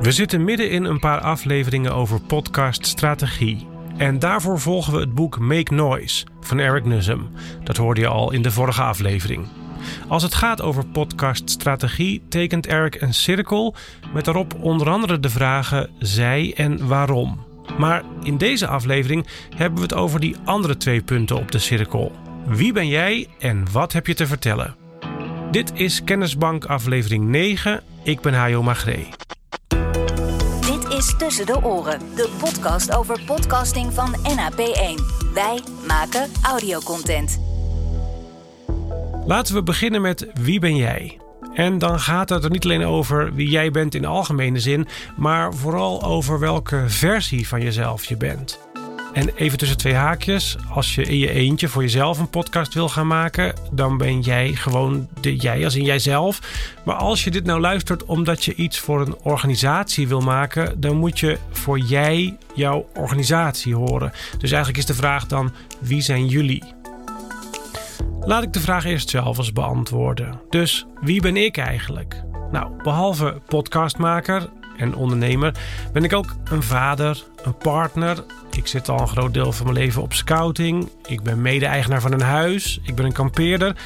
We zitten midden in een paar afleveringen over podcaststrategie. En daarvoor volgen we het boek Make Noise van Eric Nussum. Dat hoorde je al in de vorige aflevering. Als het gaat over podcaststrategie, tekent Eric een cirkel met daarop onder andere de vragen zij en waarom. Maar in deze aflevering hebben we het over die andere twee punten op de cirkel. Wie ben jij en wat heb je te vertellen? Dit is Kennisbank aflevering 9. Ik ben Hajo Magree. Is Tussen de Oren, de podcast over podcasting van NAP1. Wij maken audiocontent. Laten we beginnen met wie ben jij? En dan gaat het er niet alleen over wie jij bent in algemene zin, maar vooral over welke versie van jezelf je bent. En even tussen twee haakjes, als je in je eentje voor jezelf een podcast wil gaan maken, dan ben jij gewoon de jij als in jijzelf. Maar als je dit nou luistert omdat je iets voor een organisatie wil maken, dan moet je voor jij jouw organisatie horen. Dus eigenlijk is de vraag dan: wie zijn jullie? Laat ik de vraag eerst zelf eens beantwoorden. Dus wie ben ik eigenlijk? Nou, behalve podcastmaker en ondernemer ben ik ook een vader, een partner. Ik zit al een groot deel van mijn leven op scouting. Ik ben mede-eigenaar van een huis. Ik ben een kampeerder.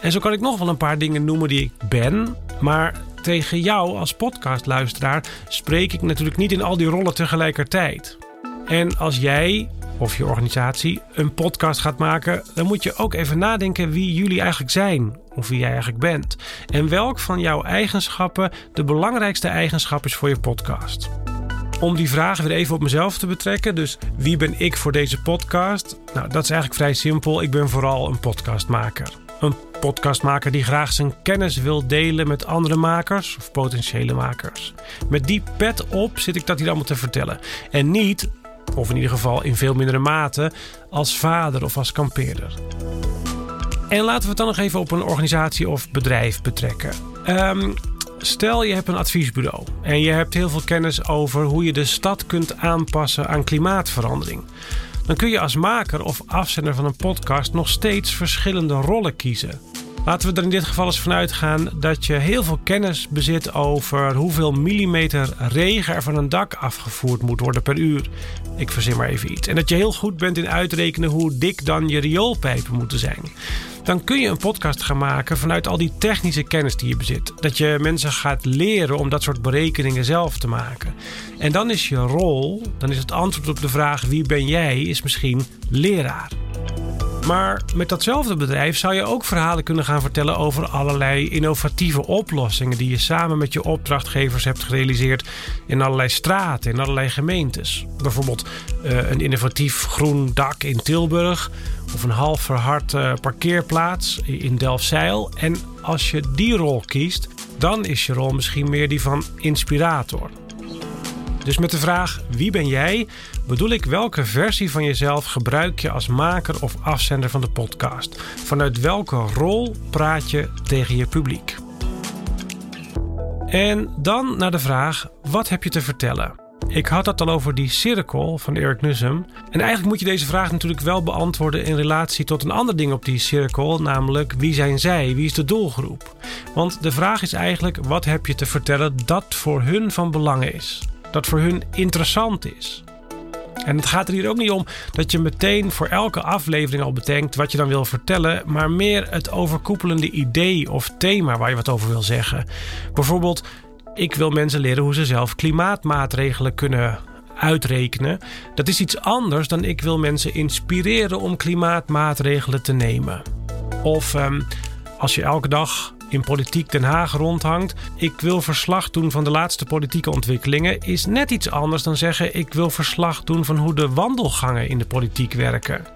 En zo kan ik nog wel een paar dingen noemen die ik ben. Maar tegen jou als podcastluisteraar spreek ik natuurlijk niet in al die rollen tegelijkertijd. En als jij of je organisatie een podcast gaat maken, dan moet je ook even nadenken wie jullie eigenlijk zijn of wie jij eigenlijk bent. En welk van jouw eigenschappen de belangrijkste eigenschap is voor je podcast. Om die vragen weer even op mezelf te betrekken. Dus wie ben ik voor deze podcast? Nou, dat is eigenlijk vrij simpel. Ik ben vooral een podcastmaker. Een podcastmaker die graag zijn kennis wil delen met andere makers of potentiële makers. Met die pet op zit ik dat hier allemaal te vertellen. En niet of in ieder geval in veel mindere mate, als vader of als kampeerder. En laten we het dan nog even op een organisatie of bedrijf betrekken. Um, stel je hebt een adviesbureau en je hebt heel veel kennis over hoe je de stad kunt aanpassen aan klimaatverandering. Dan kun je als maker of afzender van een podcast nog steeds verschillende rollen kiezen. Laten we er in dit geval eens vanuit gaan dat je heel veel kennis bezit over hoeveel millimeter regen er van een dak afgevoerd moet worden per uur. Ik verzin maar even iets. En dat je heel goed bent in uitrekenen hoe dik dan je rioolpijpen moeten zijn. Dan kun je een podcast gaan maken vanuit al die technische kennis die je bezit. Dat je mensen gaat leren om dat soort berekeningen zelf te maken. En dan is je rol, dan is het antwoord op de vraag wie ben jij, is misschien leraar. Maar met datzelfde bedrijf zou je ook verhalen kunnen gaan vertellen over allerlei innovatieve oplossingen die je samen met je opdrachtgevers hebt gerealiseerd in allerlei straten, in allerlei gemeentes. Bijvoorbeeld uh, een innovatief groen dak in Tilburg of een half verhard uh, parkeerplaats in Delfzijl. En als je die rol kiest, dan is je rol misschien meer die van inspirator. Dus met de vraag wie ben jij, bedoel ik welke versie van jezelf gebruik je als maker of afzender van de podcast? Vanuit welke rol praat je tegen je publiek? En dan naar de vraag: wat heb je te vertellen? Ik had het al over die cirkel van Eric Nussum. En eigenlijk moet je deze vraag natuurlijk wel beantwoorden in relatie tot een ander ding op die cirkel, namelijk wie zijn zij? Wie is de doelgroep? Want de vraag is eigenlijk: wat heb je te vertellen dat voor hun van belang is? Dat voor hun interessant is? En het gaat er hier ook niet om dat je meteen voor elke aflevering al bedenkt wat je dan wil vertellen, maar meer het overkoepelende idee of thema waar je wat over wil zeggen. Bijvoorbeeld, ik wil mensen leren hoe ze zelf klimaatmaatregelen kunnen uitrekenen. Dat is iets anders dan ik wil mensen inspireren om klimaatmaatregelen te nemen. Of um, als je elke dag in Politiek Den Haag rondhangt. Ik wil verslag doen van de laatste politieke ontwikkelingen. Is net iets anders dan zeggen ik wil verslag doen van hoe de wandelgangen in de politiek werken.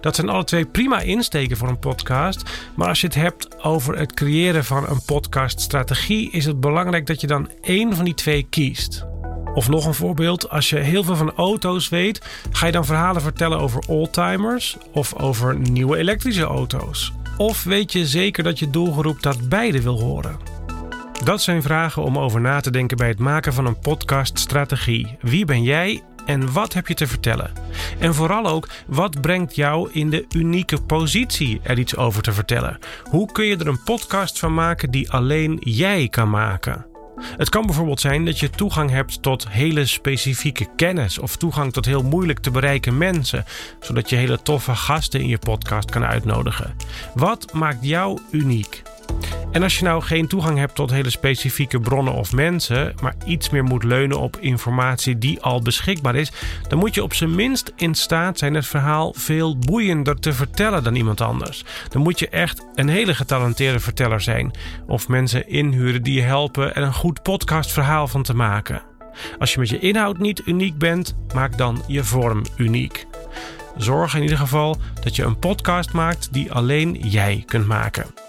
Dat zijn alle twee prima insteken voor een podcast. Maar als je het hebt over het creëren van een podcaststrategie, is het belangrijk dat je dan één van die twee kiest. Of nog een voorbeeld, als je heel veel van auto's weet, ga je dan verhalen vertellen over oldtimers of over nieuwe elektrische auto's? Of weet je zeker dat je doelgroep dat beide wil horen? Dat zijn vragen om over na te denken bij het maken van een podcaststrategie. Wie ben jij en wat heb je te vertellen? En vooral ook, wat brengt jou in de unieke positie er iets over te vertellen? Hoe kun je er een podcast van maken die alleen jij kan maken? Het kan bijvoorbeeld zijn dat je toegang hebt tot hele specifieke kennis of toegang tot heel moeilijk te bereiken mensen, zodat je hele toffe gasten in je podcast kan uitnodigen. Wat maakt jou uniek? En als je nou geen toegang hebt tot hele specifieke bronnen of mensen, maar iets meer moet leunen op informatie die al beschikbaar is, dan moet je op zijn minst in staat zijn het verhaal veel boeiender te vertellen dan iemand anders. Dan moet je echt een hele getalenteerde verteller zijn, of mensen inhuren die je helpen er een goed podcastverhaal van te maken. Als je met je inhoud niet uniek bent, maak dan je vorm uniek. Zorg in ieder geval dat je een podcast maakt die alleen jij kunt maken.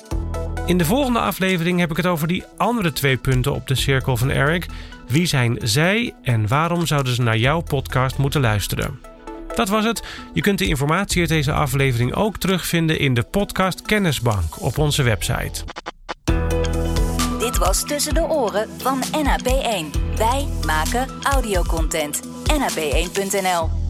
In de volgende aflevering heb ik het over die andere twee punten op de cirkel van Eric. Wie zijn zij en waarom zouden ze naar jouw podcast moeten luisteren? Dat was het. Je kunt de informatie uit deze aflevering ook terugvinden in de podcast Kennisbank op onze website. Dit was Tussen de Oren van NAP1. Wij maken audiocontent. NAP1.nl